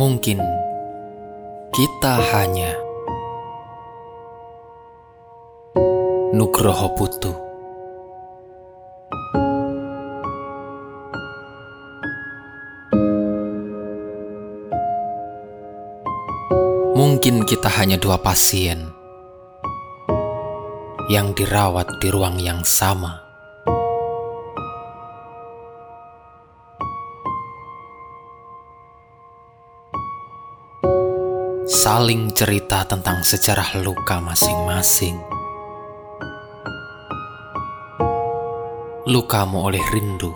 Mungkin kita hanya Nugroho Putu. Mungkin kita hanya dua pasien yang dirawat di ruang yang sama. Saling cerita tentang sejarah luka masing-masing. Lukamu oleh rindu,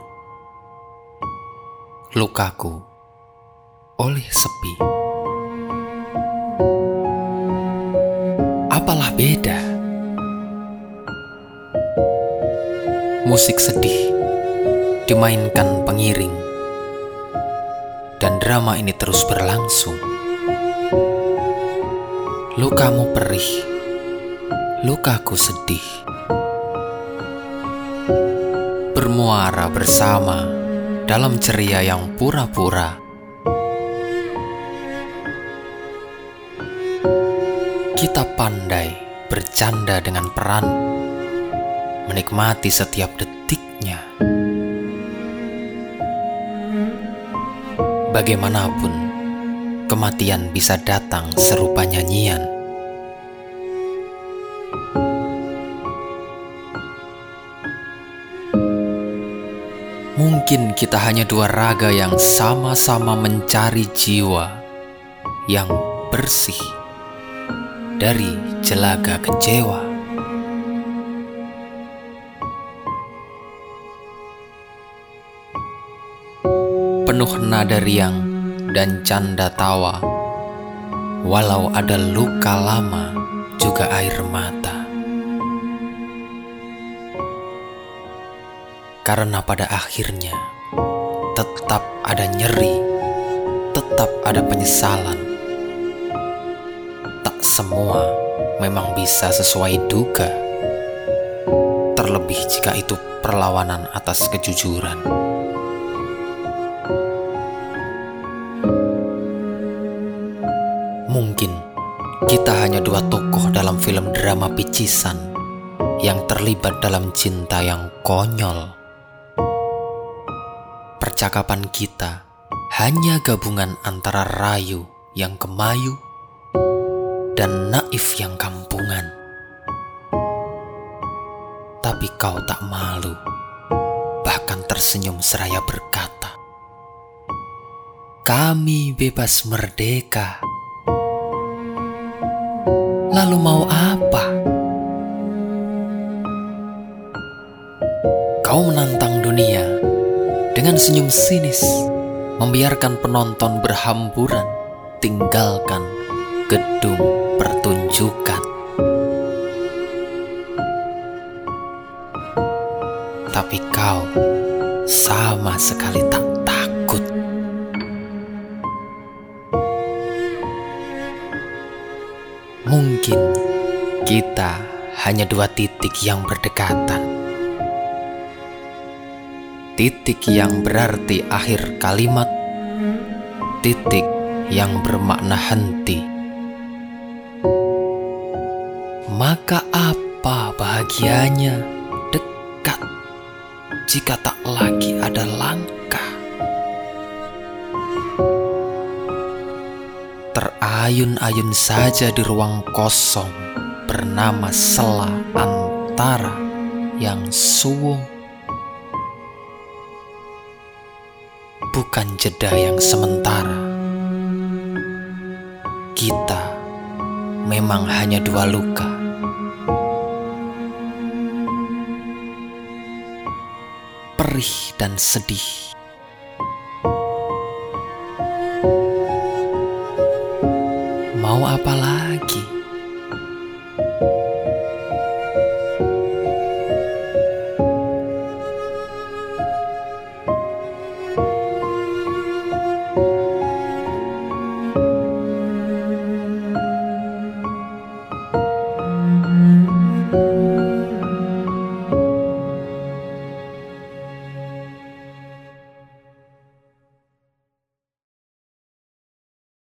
lukaku oleh sepi. Apalah beda? Musik sedih dimainkan pengiring, dan drama ini terus berlangsung. Lukamu perih, lukaku sedih. Bermuara bersama dalam ceria yang pura-pura. Kita pandai bercanda dengan peran, menikmati setiap detiknya. Bagaimanapun, kematian bisa datang serupa nyanyian. Mungkin kita hanya dua raga yang sama-sama mencari jiwa yang bersih dari jelaga kecewa. Penuh nada riang dan canda tawa, walau ada luka lama juga air mata. Karena pada akhirnya tetap ada nyeri, tetap ada penyesalan. Tak semua memang bisa sesuai duga, terlebih jika itu perlawanan atas kejujuran. Mungkin kita hanya dua tokoh dalam film drama picisan yang terlibat dalam cinta yang konyol percakapan kita hanya gabungan antara rayu yang kemayu dan naif yang kampungan. Tapi kau tak malu, bahkan tersenyum seraya berkata, "Kami bebas merdeka." Lalu mau apa? Kau menantang dunia dengan senyum sinis, membiarkan penonton berhamburan, tinggalkan gedung pertunjukan. Tapi kau sama sekali tak Mungkin kita hanya dua titik yang berdekatan titik yang berarti akhir kalimat, titik yang bermakna henti. Maka apa bahagianya dekat jika tak lagi ada langkah? Terayun-ayun saja di ruang kosong bernama sela antara yang suwung bukan jeda yang sementara. Kita memang hanya dua luka. Perih dan sedih. Mau apa lagi?